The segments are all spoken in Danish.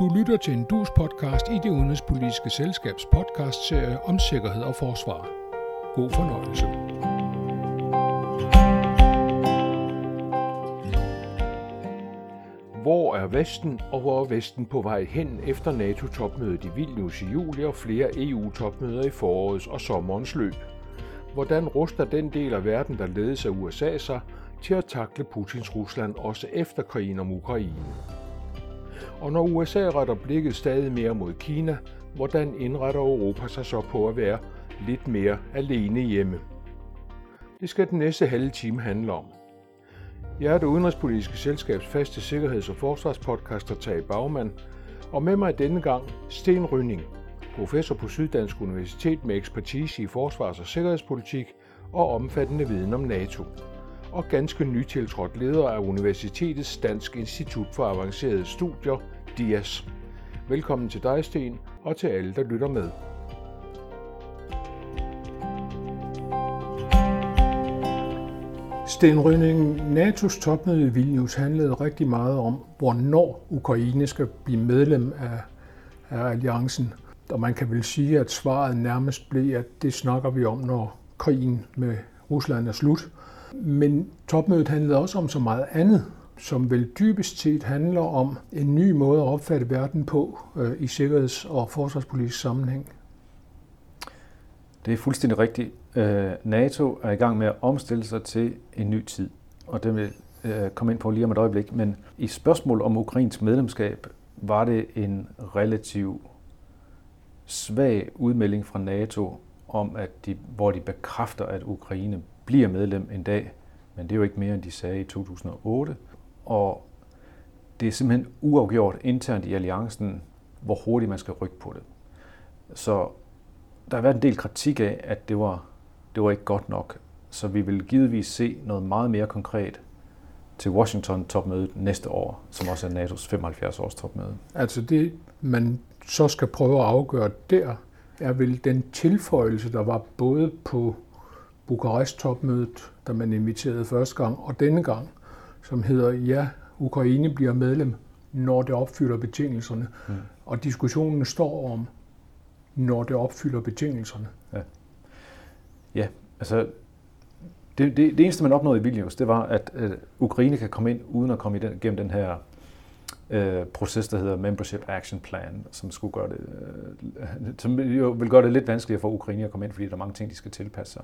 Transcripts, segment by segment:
Du lytter til en dus podcast i det udenrigspolitiske selskabs podcast-serie om sikkerhed og forsvar. God fornøjelse. Hvor er Vesten, og hvor er Vesten på vej hen efter NATO-topmødet i Vilnius i juli og flere EU-topmøder i forårets og sommerens løb? Hvordan ruster den del af verden, der ledes af USA sig, til at takle Putins Rusland også efter krigen om Ukraine? Og når USA retter blikket stadig mere mod Kina, hvordan indretter Europa sig så på at være lidt mere alene hjemme? Det skal den næste halve time handle om. Jeg er det udenrigspolitiske selskabs faste sikkerheds- og forsvarspodcaster Tage Bagman, og med mig denne gang Sten Rynning, professor på Syddansk Universitet med ekspertise i forsvars- og sikkerhedspolitik og omfattende viden om NATO, og ganske nytiltrådt leder af Universitetets Dansk Institut for Avancerede Studier, DIAS. Velkommen til dig, Sten, og til alle, der lytter med. Sten Rønning, NATO's topmøde i Vilnius handlede rigtig meget om, hvornår Ukraine skal blive medlem af, af alliancen. Og man kan vel sige, at svaret nærmest blev, at det snakker vi om, når krigen med Rusland er slut. Men topmødet handlede også om så meget andet, som vel dybest set handler om en ny måde at opfatte verden på øh, i sikkerheds- og forsvarspolitisk sammenhæng. Det er fuldstændig rigtigt. Øh, NATO er i gang med at omstille sig til en ny tid, og det vil øh, komme ind på lige om et øjeblik. Men i spørgsmål om ukrainsk medlemskab var det en relativ svag udmelding fra NATO om, at de, hvor de bekræfter, at Ukraine bliver medlem en dag, men det er jo ikke mere, end de sagde i 2008. Og det er simpelthen uafgjort internt i alliancen, hvor hurtigt man skal rykke på det. Så der har været en del kritik af, at det var, det var ikke godt nok. Så vi vil givetvis se noget meget mere konkret til Washington-topmødet næste år, som også er NATO's 75-års topmøde. Altså det, man så skal prøve at afgøre der, er vel den tilføjelse, der var både på Bukarest-topmødet, da man inviterede første gang, og denne gang, som hedder, ja, Ukraine bliver medlem, når det opfylder betingelserne. Mm. Og diskussionen står om, når det opfylder betingelserne. Ja, ja altså det, det, det eneste, man opnåede i Vilnius, det var, at øh, Ukraine kan komme ind, uden at komme i den, gennem den her øh, proces, der hedder Membership Action Plan, som skulle gøre det, øh, som jo vil gøre det lidt vanskeligere for Ukraine at komme ind, fordi der er mange ting, de skal tilpasse sig.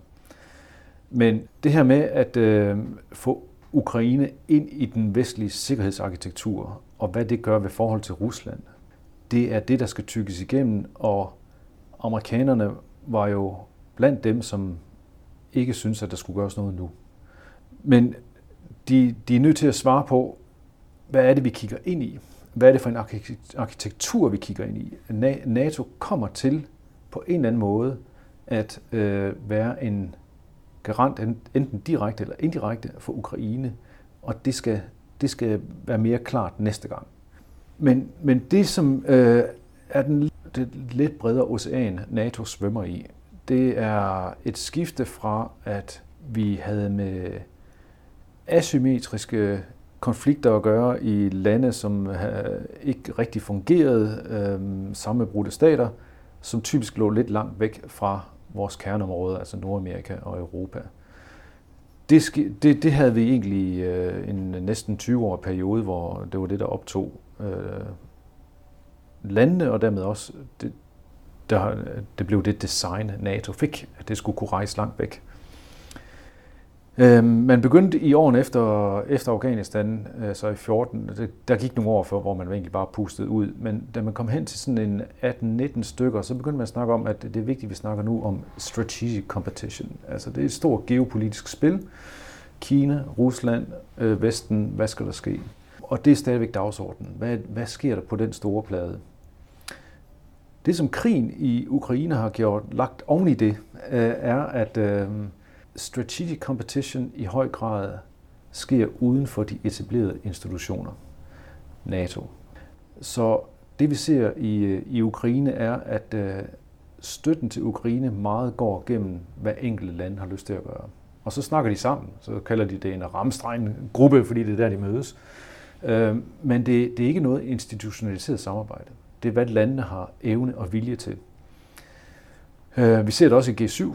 Men det her med at øh, få Ukraine ind i den vestlige sikkerhedsarkitektur, og hvad det gør ved forhold til Rusland, det er det, der skal tykkes igennem, og amerikanerne var jo blandt dem, som ikke synes, at der skulle gøres noget nu. Men de, de er nødt til at svare på, hvad er det, vi kigger ind i? Hvad er det for en arkitektur, vi kigger ind i? NATO kommer til på en eller anden måde at øh, være en garant, enten direkte eller indirekte, for Ukraine, og det skal, det skal være mere klart næste gang. Men, men det, som øh, er den det lidt bredere ocean, NATO svømmer i, det er et skifte fra, at vi havde med asymmetriske konflikter at gøre i lande, som øh, ikke rigtig fungerede, øh, sammenbrudte stater, som typisk lå lidt langt væk fra vores kerneområde, altså Nordamerika og Europa. Det, det, det havde vi egentlig øh, en næsten 20-årig periode, hvor det var det, der optog øh, landene, og dermed også det, der, det blev det design, NATO fik, at det skulle kunne rejse langt væk. Øh, man begyndte i årene efter, efter Afghanistan, øh, så i 14, der gik nogle år før, hvor man egentlig bare pustede ud, men da man kom hen til sådan en 18-19 stykker, så begyndte man at snakke om, at det er vigtigt, at vi snakker nu om strategic competition. Altså det er et stort geopolitisk spil. Kina, Rusland, øh, Vesten, hvad skal der ske? Og det er stadigvæk dagsordenen. Hvad, hvad sker der på den store plade? Det, som krigen i Ukraine har gjort, lagt oven i det, øh, er, at øh, strategic competition i høj grad sker uden for de etablerede institutioner, NATO. Så det vi ser i, i Ukraine er, at øh, støtten til Ukraine meget går gennem, hvad enkelte lande har lyst til at gøre. Og så snakker de sammen, så kalder de det en Ramstein-gruppe, fordi det er der, de mødes. Øh, men det, det er ikke noget institutionaliseret samarbejde. Det er, hvad landene har evne og vilje til. Øh, vi ser det også i G7.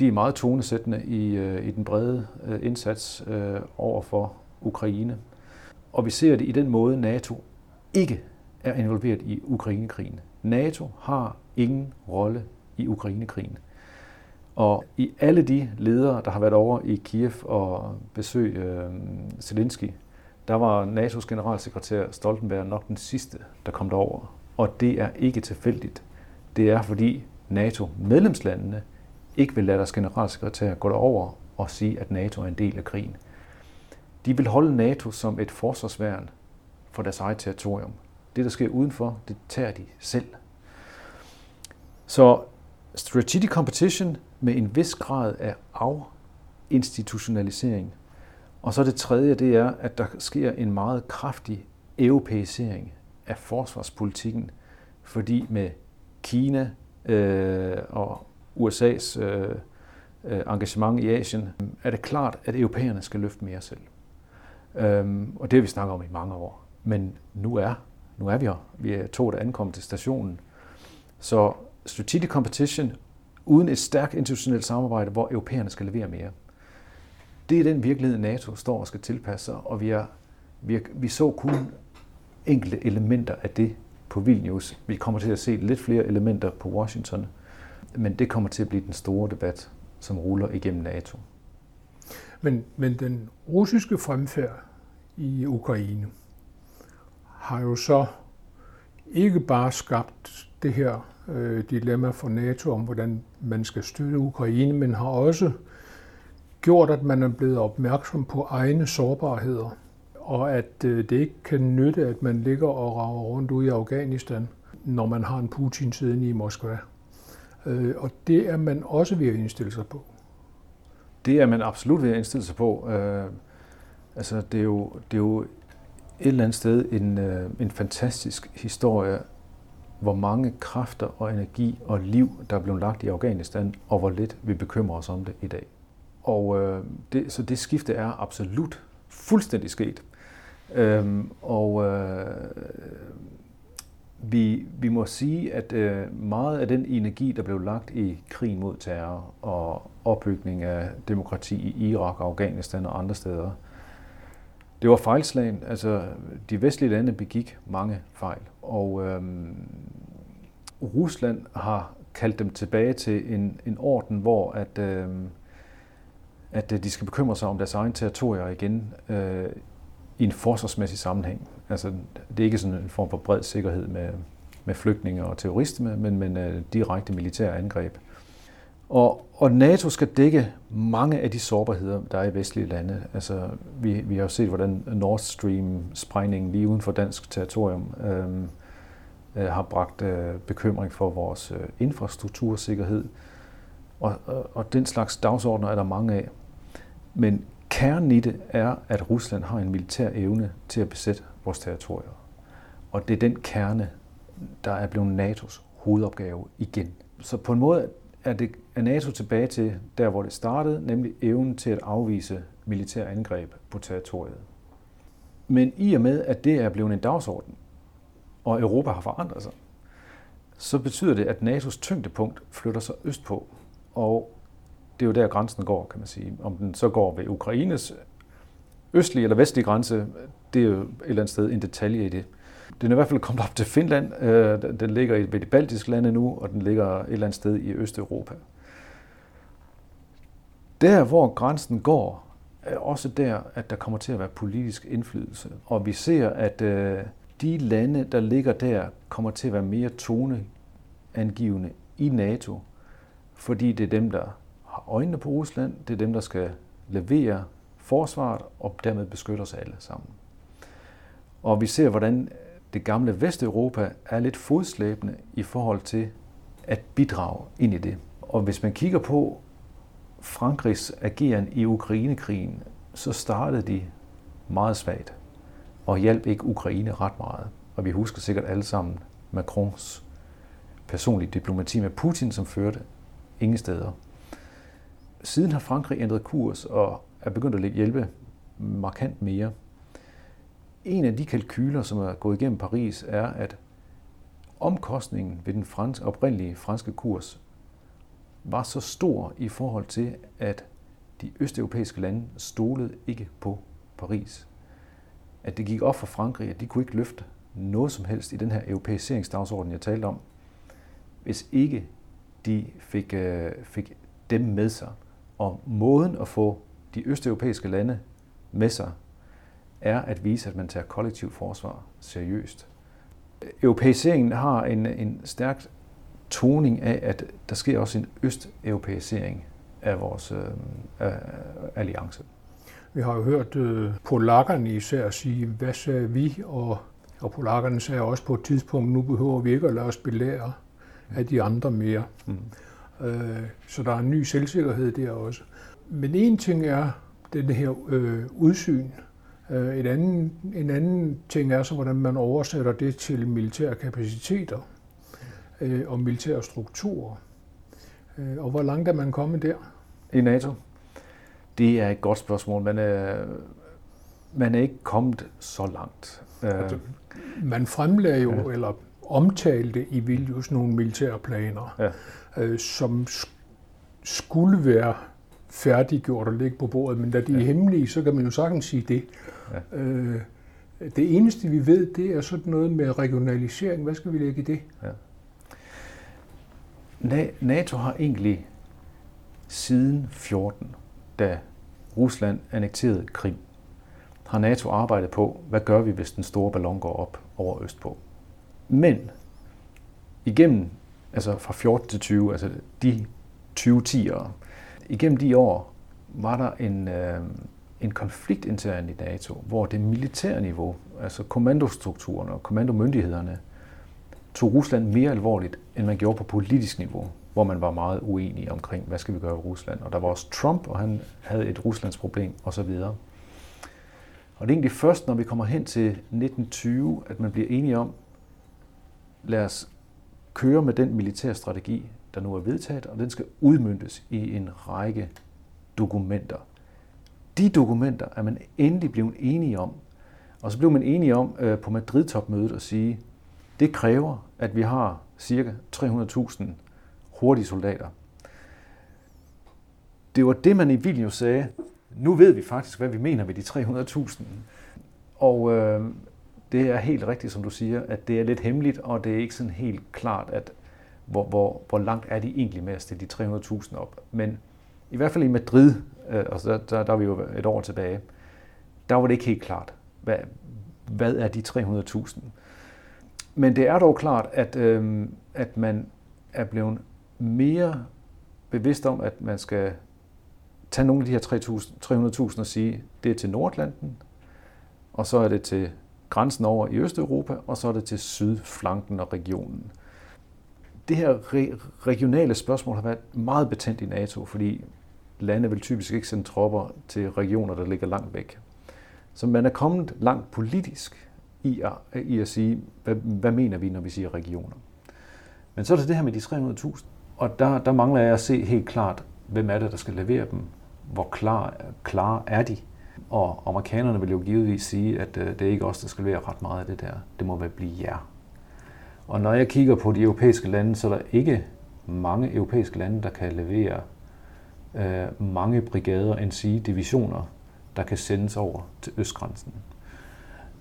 De er meget tonesættende i, øh, i den brede øh, indsats øh, over for Ukraine. Og vi ser det i den måde, NATO ikke er involveret i Ukrainekrigen. NATO har ingen rolle i Ukrainekrigen. Og i alle de ledere, der har været over i Kiev og besøg øh, Zelensky, der var NATO's generalsekretær Stoltenberg nok den sidste, der kom derover. Og det er ikke tilfældigt. Det er fordi NATO-medlemslandene ikke vil lade deres generalsekretær gå derover og sige, at NATO er en del af krigen. De vil holde NATO som et forsvarsværn for deres eget territorium. Det, der sker udenfor, det tager de selv. Så strategic competition med en vis grad af afinstitutionalisering. Og så det tredje, det er, at der sker en meget kraftig europæisering af forsvarspolitikken, fordi med Kina øh, og USA's øh, øh, engagement i Asien, øh, er det klart, at europæerne skal løfte mere selv. Øhm, og det har vi snakket om i mange år. Men nu er, nu er vi her. Vi er to, der ankommet til stationen. Så strategic competition uden et stærkt internationalt samarbejde, hvor europæerne skal levere mere. Det er den virkelighed, NATO står og skal tilpasse sig, og vi, er, vi, er, vi så kun enkelte elementer af det på Vilnius. Vi kommer til at se lidt flere elementer på Washington, men det kommer til at blive den store debat, som ruller igennem NATO. Men, men den russiske fremfærd i Ukraine har jo så ikke bare skabt det her øh, dilemma for NATO om, hvordan man skal støtte Ukraine, men har også gjort, at man er blevet opmærksom på egne sårbarheder, og at øh, det ikke kan nytte, at man ligger og rager rundt ude i Afghanistan, når man har en Putin siddende i Moskva. Øh, og det er man også ved at indstille sig på. Det er man absolut ved at indstille sig på. Øh, altså, det er jo, det er jo et eller andet sted en, øh, en fantastisk historie, hvor mange kræfter og energi og liv, der er blevet lagt i Afghanistan, og hvor lidt vi bekymrer os om det i dag. Og øh, det, så det skifte er absolut fuldstændig sket. Øhm, og øh, vi, vi må sige, at øh, meget af den energi, der blev lagt i krig mod terror og opbygning af demokrati i Irak, Afghanistan og andre steder, det var fejlslagen. Altså, de vestlige lande begik mange fejl. Og øh, Rusland har kaldt dem tilbage til en, en orden, hvor at, øhm, øh, at de skal bekymre sig om deres egen territorier igen øh, i en forsvarsmæssig sammenhæng. Altså, det er ikke sådan en form for bred sikkerhed med, med flygtninge og terrorisme, men, men uh, direkte militære angreb. Og, og NATO skal dække mange af de sårbarheder, der er i vestlige lande. Altså, vi, vi har jo set, hvordan Nord Stream-sprængningen lige uden for dansk territorium øhm, øh, har bragt øh, bekymring for vores øh, infrastruktursikkerhed. Og, og, og den slags dagsordner er der mange af. Men kernen i det er, at Rusland har en militær evne til at besætte vores territorier. Og det er den kerne, der er blevet NATO's hovedopgave igen. Så på en måde er, det, er NATO tilbage til der, hvor det startede, nemlig evnen til at afvise militære angreb på territoriet. Men i og med, at det er blevet en dagsorden, og Europa har forandret sig, så betyder det, at NATO's tyngdepunkt flytter sig østpå. Og det er jo der, grænsen går, kan man sige. Om den så går ved Ukraines østlige eller vestlige grænse, det er jo et eller andet sted en detalje i det. Den er i hvert fald kommet op til Finland. Øh, den ligger ved de baltiske lande nu, og den ligger et eller andet sted i Østeuropa. Der, hvor grænsen går, er også der, at der kommer til at være politisk indflydelse. Og vi ser, at øh, de lande, der ligger der, kommer til at være mere toneangivende i NATO, fordi det er dem, der har øjnene på Rusland, det er dem, der skal levere forsvaret og dermed beskytte os alle sammen. Og vi ser, hvordan det gamle Vesteuropa er lidt fodslæbende i forhold til at bidrage ind i det. Og hvis man kigger på Frankrigs ageren i Ukrainekrigen, så startede de meget svagt og hjalp ikke Ukraine ret meget. Og vi husker sikkert alle sammen Macrons personlige diplomati med Putin, som førte ingen steder. Siden har Frankrig ændret kurs og er begyndt at hjælpe markant mere. en af de kalkyler, som er gået igennem Paris, er, at omkostningen ved den franske, oprindelige franske kurs var så stor i forhold til, at de østeuropæiske lande stolede ikke på Paris. At det gik op for Frankrig, at de kunne ikke løfte noget som helst i den her europæiseringsdagsorden, jeg talte om, hvis ikke de fik, øh, fik dem med sig. Og måden at få de østeuropæiske lande med sig, er at vise, at man tager kollektiv forsvar seriøst. Europæiseringen har en, en stærk toning af, at der sker også en østeuropæisering af vores øh, af alliance. Vi har jo hørt øh, polakkerne især sige, hvad sagde vi, og, og polakkerne sagde også på et tidspunkt, nu behøver vi ikke at lade os belære af de andre mere. Mm. Øh, så der er en ny selvsikkerhed der også. Men en ting er den her øh, udsyn. Øh, et anden, en anden ting er så, hvordan man oversætter det til militære kapaciteter øh, og militære strukturer. Øh, og hvor langt er man kommet der? I NATO? Det er et godt spørgsmål. Man er, man er ikke kommet så langt. Altså, man fremlagde jo, ja. eller omtalte i Vilnius nogle militære planer, ja. øh, som skulle være færdiggjort og ligge på bordet, men da de ja. er hemmelige, så kan man jo sagtens sige det. Ja. Øh, det eneste, vi ved, det er sådan noget med regionalisering. Hvad skal vi lægge i det? Ja. NATO har egentlig siden 14, da Rusland annekterede Krim, har NATO arbejdet på, hvad gør vi, hvis den store ballon går op over Østpå. Men igennem, altså fra 14 til 20, altså de 20 10'ere, igennem de år var der en, øh, en konflikt internt i NATO, hvor det militære niveau, altså kommandostrukturerne og kommandomyndighederne, tog Rusland mere alvorligt, end man gjorde på politisk niveau, hvor man var meget uenig omkring, hvad skal vi gøre i Rusland. Og der var også Trump, og han havde et Ruslands problem osv. Og det er egentlig først, når vi kommer hen til 1920, at man bliver enige om, lad os køre med den militære strategi, der nu er vedtaget, og den skal udmyndtes i en række dokumenter. De dokumenter er man endelig blevet enige om. Og så blev man enige om øh, på Madrid-topmødet at sige, det kræver, at vi har cirka 300.000 hurtige soldater. Det var det, man i Vilnius sagde. Nu ved vi faktisk, hvad vi mener med de 300.000. Og øh, det er helt rigtigt, som du siger, at det er lidt hemmeligt, og det er ikke sådan helt klart, at hvor, hvor, hvor langt er de egentlig med at stille de 300.000 op. Men i hvert fald i Madrid, øh, og der, der, der er vi jo et år tilbage, der var det ikke helt klart, hvad, hvad er de 300.000. Men det er dog klart, at, øh, at man er blevet mere bevidst om, at man skal tage nogle af de her 300.000 og sige, det er til Nordlanden, og så er det til grænsen over i Østeuropa, og så er det til sydflanken og regionen. Det her re- regionale spørgsmål har været meget betændt i NATO, fordi lande vil typisk ikke sende tropper til regioner, der ligger langt væk. Så man er kommet langt politisk i at, i at sige, hvad, hvad mener vi, når vi siger regioner. Men så er det det her med de 300.000, og der, der mangler jeg at se helt klart, hvem er det, der skal levere dem? Hvor klar, klar er de? Og amerikanerne vil jo givetvis sige, at øh, det er ikke os, der skal levere ret meget af det der. Det må være blive jer. Og når jeg kigger på de europæiske lande, så er der ikke mange europæiske lande, der kan levere øh, mange brigader, end sige divisioner, der kan sendes over til østgrænsen.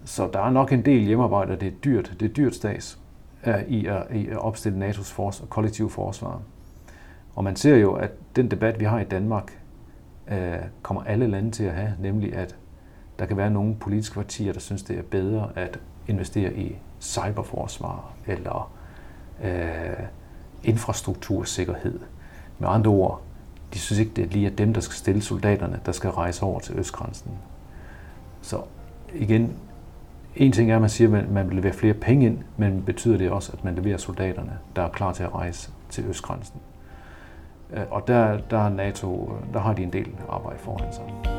Så der er nok en del hjemmearbejde, det er dyrt. Det er dyrt stats øh, i, at, i at opstille NATO's fors- og kollektive forsvar. Og man ser jo, at den debat, vi har i Danmark, øh, kommer alle lande til at have, nemlig at der kan være nogle politiske partier, der synes, det er bedre at investere i cyberforsvar eller øh, infrastruktursikkerhed. Med andre ord, de synes ikke, det er lige dem, der skal stille soldaterne, der skal rejse over til østgrænsen. Så igen, en ting er, at man siger, at man vil levere flere penge ind, men betyder det også, at man leverer soldaterne, der er klar til at rejse til østgrænsen. Øh, og der, der er NATO, der har de en del arbejde foran sig.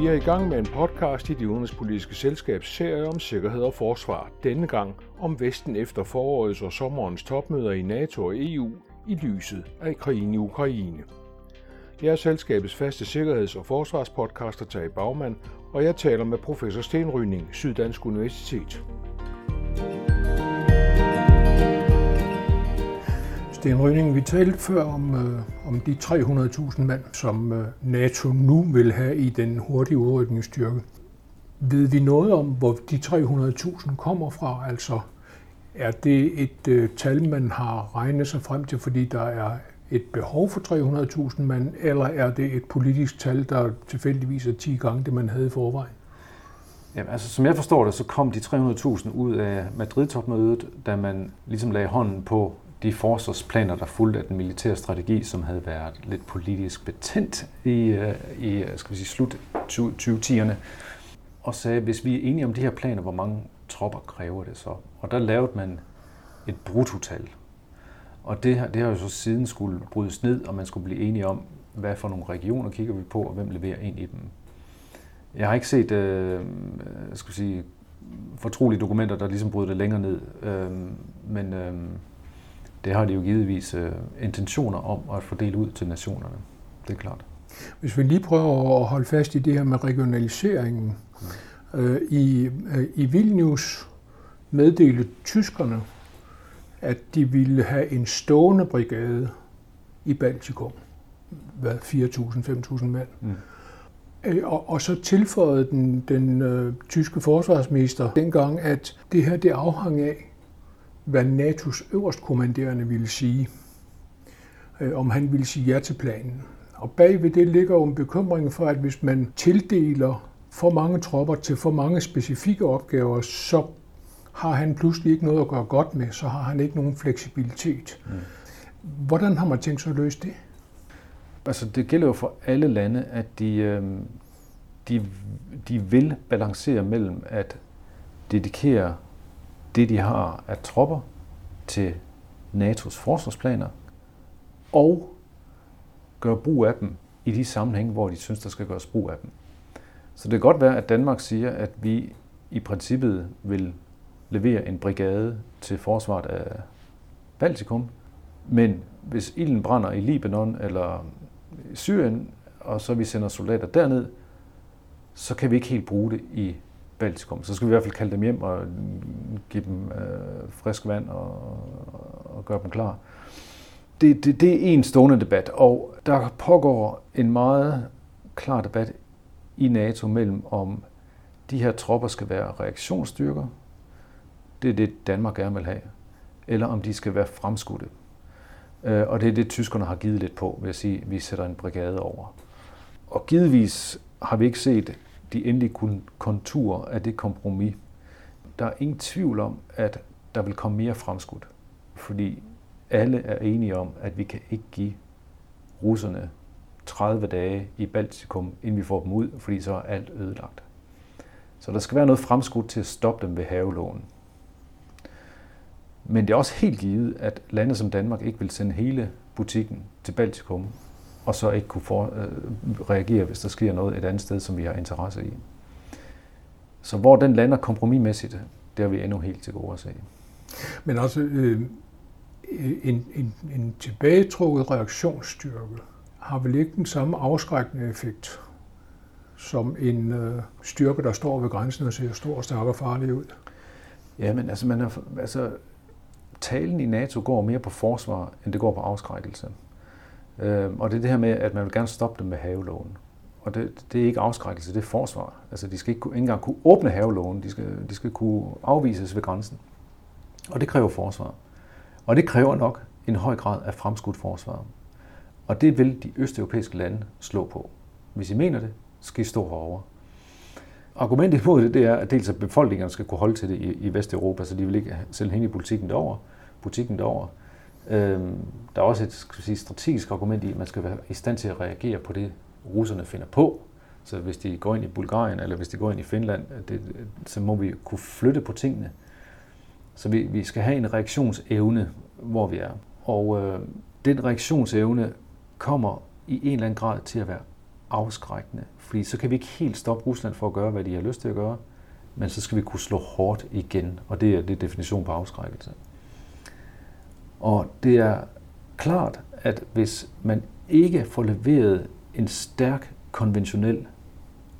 Vi er i gang med en podcast i det udenrigspolitiske selskabs serie om sikkerhed og forsvar. Denne gang om Vesten efter forårets og sommerens topmøder i NATO og EU i lyset af krigen i Ukraine. Jeg er selskabets faste sikkerheds- og forsvarspodcaster Tage Bagmand, og jeg taler med professor Sten Stenrydning, Syddansk Universitet. Sten Rønning, vi talte før om, øh, om de 300.000 mand, som øh, NATO nu vil have i den hurtige udrykningsstyrke. Ved vi noget om, hvor de 300.000 kommer fra? Altså, er det et øh, tal, man har regnet sig frem til, fordi der er et behov for 300.000 mand, eller er det et politisk tal, der tilfældigvis er 10 gange det, man havde i forvejen? Jamen, altså, som jeg forstår det, så kom de 300.000 ud af Madrid-topmødet, da man ligesom lagde hånden på de forsvarsplaner, der fulgte af den militære strategi, som havde været lidt politisk betændt i, øh, i øh, skal vi sige, slut 2010'erne, og sagde, hvis vi er enige om de her planer, hvor mange tropper kræver det så? Og der lavede man et brutotal. Og det, det har jo så siden skulle brydes ned, og man skulle blive enige om, hvad for nogle regioner kigger vi på, og hvem leverer ind i dem. Jeg har ikke set øh, skal vi sige, fortrolige dokumenter, der ligesom bryder det længere ned, øh, men øh, det har de jo givetvis øh, intentioner om at fordele ud til nationerne. Det er klart. Hvis vi lige prøver at holde fast i det her med regionaliseringen. Mm. Øh, i, øh, I Vilnius meddelte tyskerne, at de ville have en stående brigade i Baltikum. Hvad, 4.000-5.000 mand. Mm. Øh, og, og så tilføjede den, den øh, tyske forsvarsminister dengang, at det her det afhang af, hvad NATO's øverstkommanderende ville sige. Øh, om han ville sige ja til planen. Og bagved det ligger jo en bekymring for, at hvis man tildeler for mange tropper til for mange specifikke opgaver, så har han pludselig ikke noget at gøre godt med, så har han ikke nogen fleksibilitet. Mm. Hvordan har man tænkt sig at løse det? Altså, det gælder jo for alle lande, at de, øh, de, de vil balancere mellem at dedikere det, de har af tropper til NATO's forsvarsplaner, og gøre brug af dem i de sammenhænge, hvor de synes, der skal gøres brug af dem. Så det kan godt være, at Danmark siger, at vi i princippet vil levere en brigade til forsvaret af Baltikum, men hvis ilden brænder i Libanon eller Syrien, og så vi sender soldater derned, så kan vi ikke helt bruge det i Baltikum. Så skal vi i hvert fald kalde dem hjem og give dem øh, frisk vand og, og gøre dem klar. Det, det, det er en stående debat, og der pågår en meget klar debat i NATO mellem, om de her tropper skal være reaktionsstyrker, det er det Danmark gerne vil have, eller om de skal være fremskudte. Øh, og det er det, tyskerne har givet lidt på, ved at sige, at vi sætter en brigade over. Og givetvis har vi ikke set de endelige konturer af det kompromis. Der er ingen tvivl om, at der vil komme mere fremskudt, fordi alle er enige om, at vi kan ikke give russerne 30 dage i Baltikum, inden vi får dem ud, fordi så er alt ødelagt. Så der skal være noget fremskudt til at stoppe dem ved havelån. Men det er også helt givet, at lande som Danmark ikke vil sende hele butikken til Baltikum, og så ikke kunne for, øh, reagere, hvis der sker noget et andet sted, som vi har interesse i. Så hvor den lander kompromismæssigt, det har vi endnu helt til gode at se. Men altså, øh, en, en, en tilbagetrukket reaktionsstyrke har vel ikke den samme afskrækkende effekt som en øh, styrke, der står ved grænsen og ser stor, stærk og farlig ud? Ja, men altså, man er, altså, talen i NATO går mere på forsvar, end det går på afskrækkelse. Øh, og det er det her med, at man vil gerne stoppe dem med havelån. Og det, det er ikke afskrækkelse, det er forsvar. Altså, de skal ikke, ikke engang kunne åbne havelån, de skal, de skal kunne afvises ved grænsen. Og det kræver forsvar. Og det kræver nok en høj grad af fremskudt forsvar. Og det vil de østeuropæiske lande slå på. Hvis I mener det, skal I stå herovre. Argumentet imod det, det er, at dels at befolkningerne skal kunne holde til det i, i Vesteuropa, så de vil ikke sælge hænge i politikken derover, butikken derover. Øhm, der er også et skal sige, strategisk argument i, at man skal være i stand til at reagere på det, russerne finder på. Så hvis de går ind i Bulgarien, eller hvis de går ind i Finland, det, så må vi kunne flytte på tingene. Så vi, vi skal have en reaktionsevne, hvor vi er. Og øh, den reaktionsevne kommer i en eller anden grad til at være afskrækkende. Fordi så kan vi ikke helt stoppe Rusland for at gøre, hvad de har lyst til at gøre, men så skal vi kunne slå hårdt igen, og det er det definition på afskrækkelse. Og det er klart, at hvis man ikke får leveret en stærk konventionel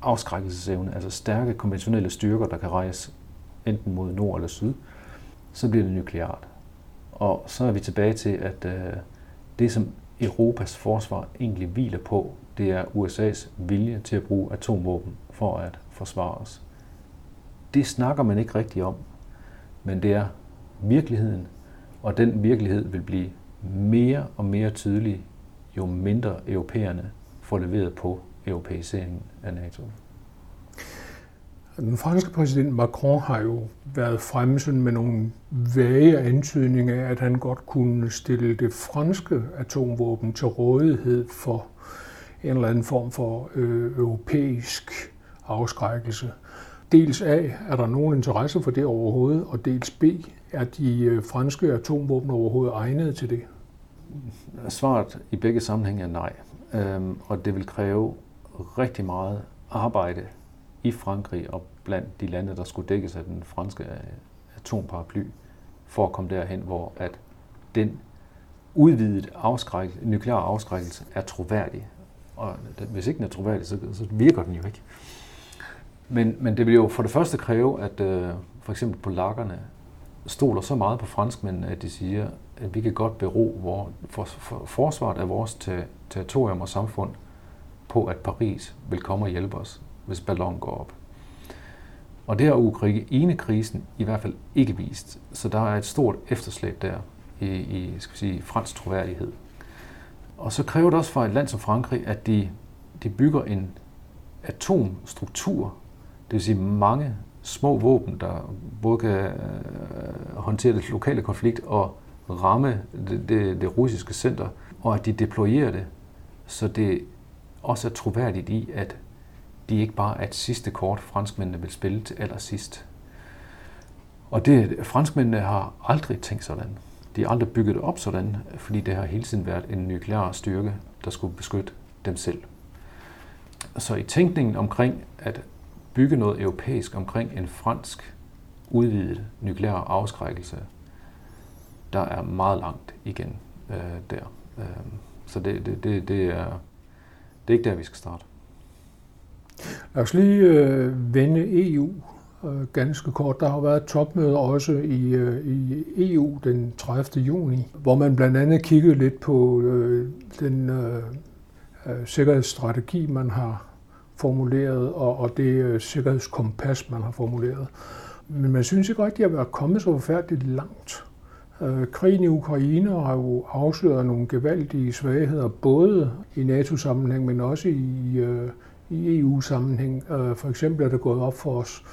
afskrækkelsesevne, altså stærke konventionelle styrker, der kan rejse enten mod nord eller syd, så bliver det nukleart. Og så er vi tilbage til, at øh, det, som Europas forsvar egentlig hviler på, det er USA's vilje til at bruge atomvåben for at forsvare os. Det snakker man ikke rigtig om, men det er virkeligheden, og den virkelighed vil blive mere og mere tydelig, jo mindre europæerne får leveret på europæiseringen af NATO. Den franske præsident Macron har jo været fremme sådan med nogle vage antydninger af, at han godt kunne stille det franske atomvåben til rådighed for en eller anden form for øh, europæisk afskrækkelse. Dels A, er der nogen interesse for det overhovedet, og dels B, er de øh, franske atomvåben overhovedet egnet til det? Svaret i begge sammenhænge er nej. Øhm, og det vil kræve rigtig meget arbejde i Frankrig og blandt de lande, der skulle dækkes af den franske øh, atomparaply, for at komme derhen, hvor at den udvidet afskræk, nuklear afskrækkelse er troværdig. Og hvis ikke den er troværdig, så, så virker den jo ikke. Men, men det vil jo for det første kræve, at øh, for eksempel polakkerne stoler så meget på franskmændene, at de siger, at vi kan godt bero hvor, for, for, forsvaret af vores te, territorium og samfund på, at Paris vil komme og hjælpe os, hvis ballon går op. Og det har Ukraine-krisen i hvert fald ikke vist. Så der er et stort efterslæb der i, i skal vi sige, fransk troværdighed. Og så kræver det også for et land som Frankrig, at de, de bygger en atomstruktur, det vil sige mange små våben, der både kan øh, håndtere det lokale konflikt og ramme det, det, det russiske center, og at de deployerer det, så det også er troværdigt i, at de ikke bare er et sidste kort, franskmændene vil spille til allersidst. Og det, franskmændene har aldrig tænkt sådan. De har aldrig bygget det op sådan, fordi det har hele tiden været en nuklear styrke, der skulle beskytte dem selv. Så i tænkningen omkring at bygge noget europæisk omkring en fransk udvidet nuklear afskrækkelse, der er meget langt igen øh, der. Øh, så det, det, det, det, er, det er ikke der, vi skal starte. Lad os lige øh, vende EU øh, ganske kort. Der har været et topmøde også i, øh, i EU den 30. juni, hvor man blandt andet kiggede lidt på øh, den øh, øh, sikkerhedsstrategi, man har formuleret, og, og det øh, sikkerhedskompas, man har formuleret. Men man synes ikke rigtigt, at være kommet så forfærdeligt langt. Øh, krigen i Ukraine har jo afsløret nogle gevaldige svagheder, både i NATO-sammenhæng, men også i, øh, i EU-sammenhæng. Øh, for eksempel er det gået op for os,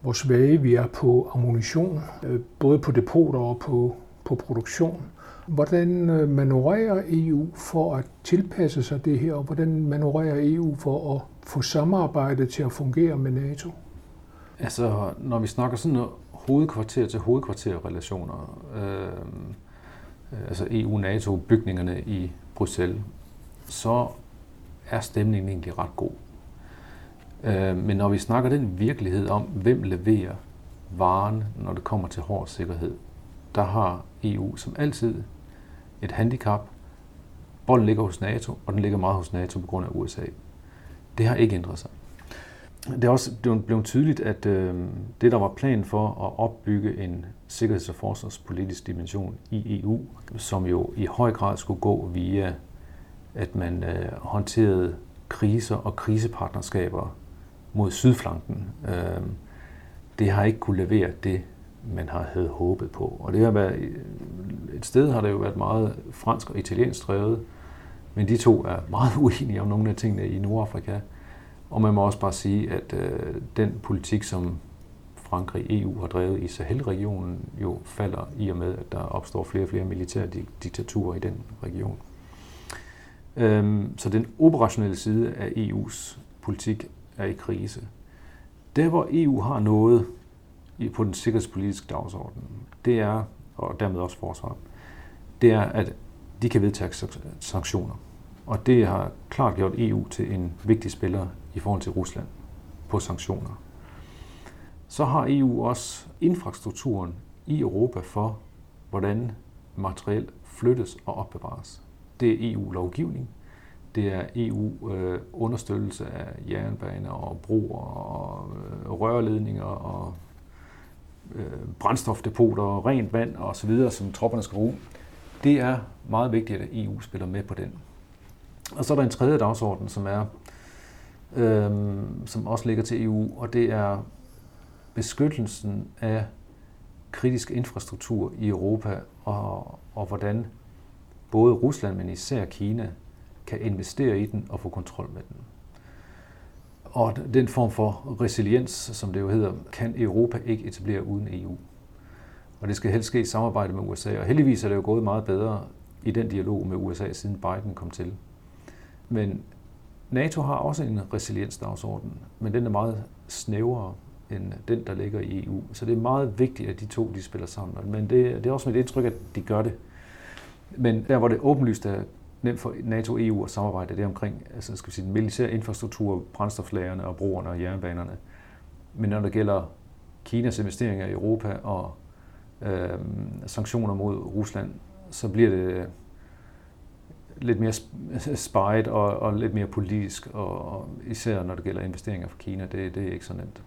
hvor svage vi er på ammunition, øh, både på depoter og på, på produktion. Hvordan øh, manøvrerer EU for at tilpasse sig det her, og hvordan manøvrerer EU for at få samarbejdet til at fungere med NATO? Altså, når vi snakker sådan noget hovedkvarter til hovedkvarterrelationer, øh, altså EU-NATO-bygningerne i Bruxelles, så er stemningen egentlig ret god. Øh, men når vi snakker den virkelighed om, hvem leverer varen, når det kommer til hård sikkerhed, der har EU som altid et handicap. Bolden ligger hos NATO, og den ligger meget hos NATO på grund af USA. Det har ikke ændret sig. Det er også blevet tydeligt, at øh, det, der var planen for at opbygge en sikkerheds- og forsvarspolitisk dimension i EU, som jo i høj grad skulle gå via, at man øh, håndterede kriser og krisepartnerskaber mod sydflanken, øh, det har ikke kunne levere det, man har havde håbet på. Og det har været, et sted har det jo været meget fransk og italiensk drevet, men de to er meget uenige om nogle af tingene i Nordafrika. Og man må også bare sige, at øh, den politik, som Frankrig EU har drevet i Sahel-regionen, jo falder i og med, at der opstår flere og flere militære diktaturer i den region. Øhm, så den operationelle side af EU's politik er i krise. Der, hvor EU har noget på den sikkerhedspolitiske dagsorden, det er, og dermed også forsvar, det er, at de kan vedtage sanktioner. Og det har klart gjort EU til en vigtig spiller i forhold til Rusland på sanktioner. Så har EU også infrastrukturen i Europa for, hvordan materiel flyttes og opbevares. Det er EU-lovgivning, Det er EU-understøttelse øh, af jernbaner og broer og øh, rørledninger og øh, brændstofdepoter og rent vand og så videre, som tropperne skal bruge. Det er meget vigtigt, at EU spiller med på den. Og så er der en tredje dagsorden, som er øhm, som også ligger til EU, og det er beskyttelsen af kritisk infrastruktur i Europa, og, og hvordan både Rusland, men især Kina, kan investere i den og få kontrol med den. Og den form for resiliens, som det jo hedder, kan Europa ikke etablere uden EU. Og det skal helst ske i samarbejde med USA. Og heldigvis er det jo gået meget bedre i den dialog med USA, siden Biden kom til. Men NATO har også en resiliensdagsorden, men den er meget snævrere end den, der ligger i EU. Så det er meget vigtigt, at de to de spiller sammen. Men det, det er også mit indtryk, at de gør det. Men der, hvor det åbenlyst er nemt for NATO og EU at samarbejde, det er omkring altså, skal vi sige, den militære infrastruktur, brændstoflagerne og broerne og jernbanerne. Men når det gælder Kinas investeringer i Europa og øh, sanktioner mod Rusland, så bliver det lidt mere spejet og, og lidt mere politisk, og, og især når det gælder investeringer fra Kina, det, det er ikke så nemt.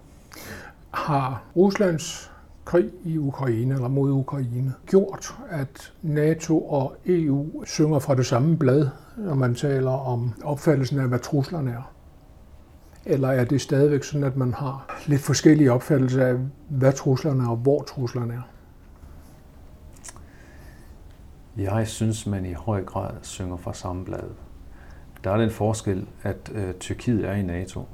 Har Ruslands krig i Ukraine eller mod Ukraine gjort, at NATO og EU synger fra det samme blad, når man taler om opfattelsen af, hvad truslerne er? Eller er det stadigvæk sådan, at man har lidt forskellige opfattelser af, hvad truslerne er og hvor truslerne er? Jeg synes, man i høj grad synger fra samme blad. Der er den forskel, at øh, Tyrkiet er i NATO,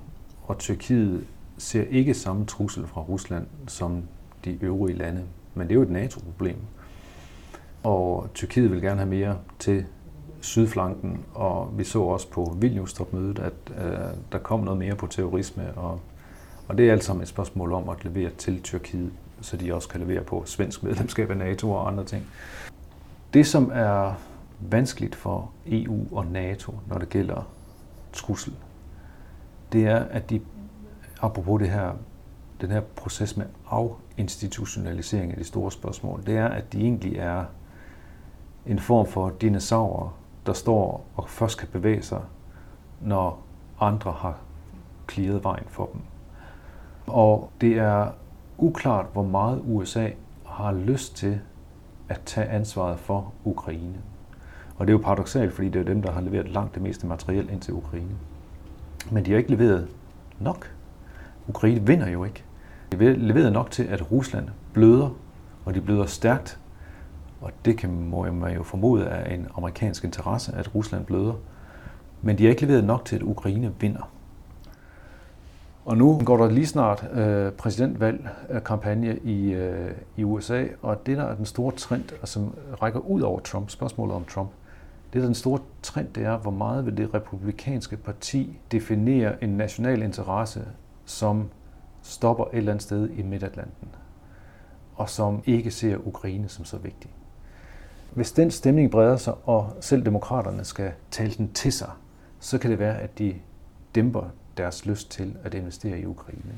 og Tyrkiet ser ikke samme trussel fra Rusland som de øvrige lande. Men det er jo et NATO-problem. Og Tyrkiet vil gerne have mere til sydflanken, og vi så også på Vilnius-topmødet, at øh, der kom noget mere på terrorisme, og, og det er alt sammen et spørgsmål om at levere til Tyrkiet, så de også kan levere på svensk medlemskab af NATO og andre ting. Det, som er vanskeligt for EU og NATO, når det gælder trussel, det er, at de, apropos det her, den her proces med afinstitutionalisering af de store spørgsmål, det er, at de egentlig er en form for dinosaurer, der står og først kan bevæge sig, når andre har clearet vejen for dem. Og det er uklart, hvor meget USA har lyst til at tage ansvaret for Ukraine. Og det er jo paradoxalt, fordi det er dem, der har leveret langt det meste materiel ind til Ukraine. Men de har ikke leveret nok. Ukraine vinder jo ikke. De har leveret nok til, at Rusland bløder, og de bløder stærkt. Og det kan, må man jo formode er en amerikansk interesse, at Rusland bløder. Men de har ikke leveret nok til, at Ukraine vinder. Og nu går der lige snart øh, præsidentvalgkampagne i, øh, i USA, og det der er den store trend, og som rækker ud over Trump, spørgsmålet om Trump, det der er den store trend, det er, hvor meget vil det republikanske parti definere en national interesse, som stopper et eller andet sted i Midtatlanten, og som ikke ser Ukraine som så vigtig. Hvis den stemning breder sig, og selv demokraterne skal tale den til sig, så kan det være, at de dæmper deres lyst til at investere i Ukraine.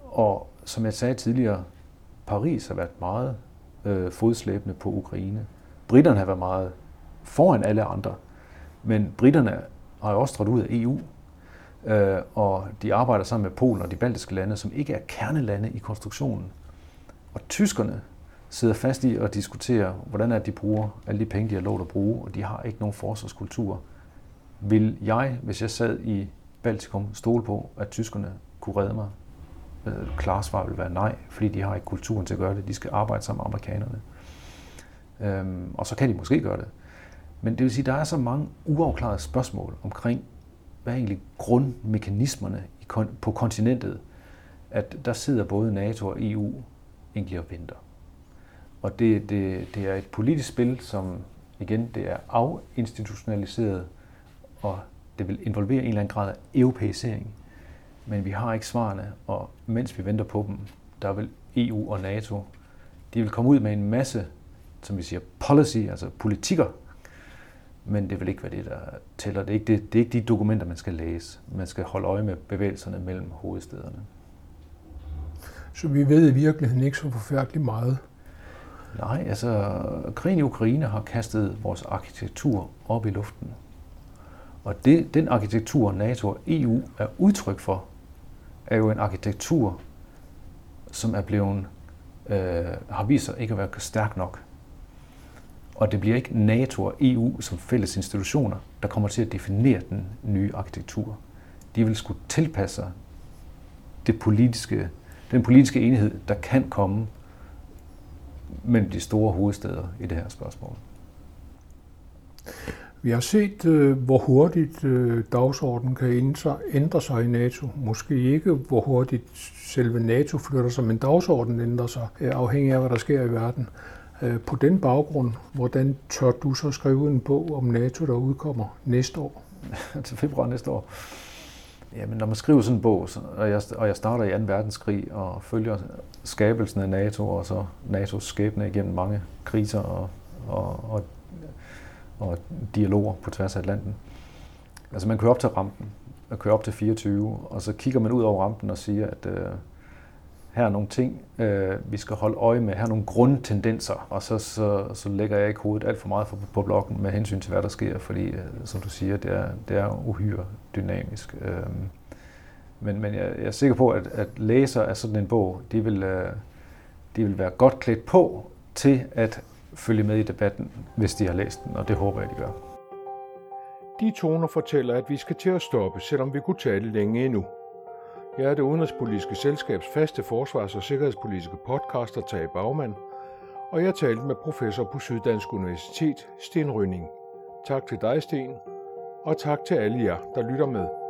Og som jeg sagde tidligere, Paris har været meget øh, fodslæbende på Ukraine. Britterne har været meget foran alle andre, men britterne har jo også trådt ud af EU, øh, og de arbejder sammen med Polen og de baltiske lande, som ikke er kernelande i konstruktionen. Og tyskerne sidder fast i at diskutere, hvordan er, at de bruger alle de penge, de har lov at bruge, og de har ikke nogen forsvarskultur. Vil jeg, hvis jeg sad i Baltikum stole på, at tyskerne kunne redde mig? Øh, klare svar vil være nej, fordi de har ikke kulturen til at gøre det. De skal arbejde sammen med amerikanerne. Øhm, og så kan de måske gøre det. Men det vil sige, at der er så mange uafklarede spørgsmål omkring, hvad er egentlig grundmekanismerne på kontinentet, at der sidder både NATO og EU egentlig og venter. Og det, det, det er et politisk spil, som igen, det er afinstitutionaliseret, og det vil involvere en eller anden grad af europæisering. Men vi har ikke svarene, og mens vi venter på dem, der vil EU og NATO, de vil komme ud med en masse, som vi siger, policy, altså politikker, men det vil ikke være det, der tæller. Det er ikke, det, det er ikke de dokumenter, man skal læse. Man skal holde øje med bevægelserne mellem hovedstederne. Så vi ved i virkeligheden ikke så forfærdeligt meget. Nej, altså krigen i Ukraine har kastet vores arkitektur op i luften. Og det, den arkitektur, NATO og EU er udtryk for, er jo en arkitektur, som er blevet, øh, har vist sig ikke at være stærk nok. Og det bliver ikke NATO og EU som fælles institutioner, der kommer til at definere den nye arkitektur. De vil skulle tilpasse sig det politiske, den politiske enhed, der kan komme mellem de store hovedsteder i det her spørgsmål. Vi har set, øh, hvor hurtigt øh, dagsordenen kan ændre sig i NATO. Måske ikke, hvor hurtigt selve NATO flytter sig, men dagsordenen ændrer sig, øh, afhængig af, hvad der sker i verden. På den baggrund, hvordan tør du så skrive en bog om NATO, der udkommer næste år? Til februar næste år. Jamen, når man skriver sådan en bog, og jeg, og jeg starter i 2. verdenskrig og følger skabelsen af NATO og så NATO's skæbne igennem mange kriser og, og, og og dialoger på tværs af Atlanten. Altså man kører op til rampen, og kører op til 24, og så kigger man ud over rampen og siger, at øh, her er nogle ting, øh, vi skal holde øje med, her er nogle grundtendenser, og så, så, så lægger jeg ikke hovedet alt for meget på, på blokken med hensyn til, hvad der sker, fordi, øh, som du siger, det er, det er uhyre dynamisk. Øh, men, men jeg, jeg er sikker på, at, at læser af sådan en bog, de vil, øh, de vil være godt klædt på til at følge med i debatten, hvis de har læst den, og det håber jeg, de gør. De toner fortæller, at vi skal til at stoppe, selvom vi kunne tale længe endnu. Jeg er det udenrigspolitiske selskabs faste forsvars- og sikkerhedspolitiske podcaster Tage Bagman, og jeg talte med professor på Syddansk Universitet, Sten Rønning. Tak til dig, Sten, og tak til alle jer, der lytter med.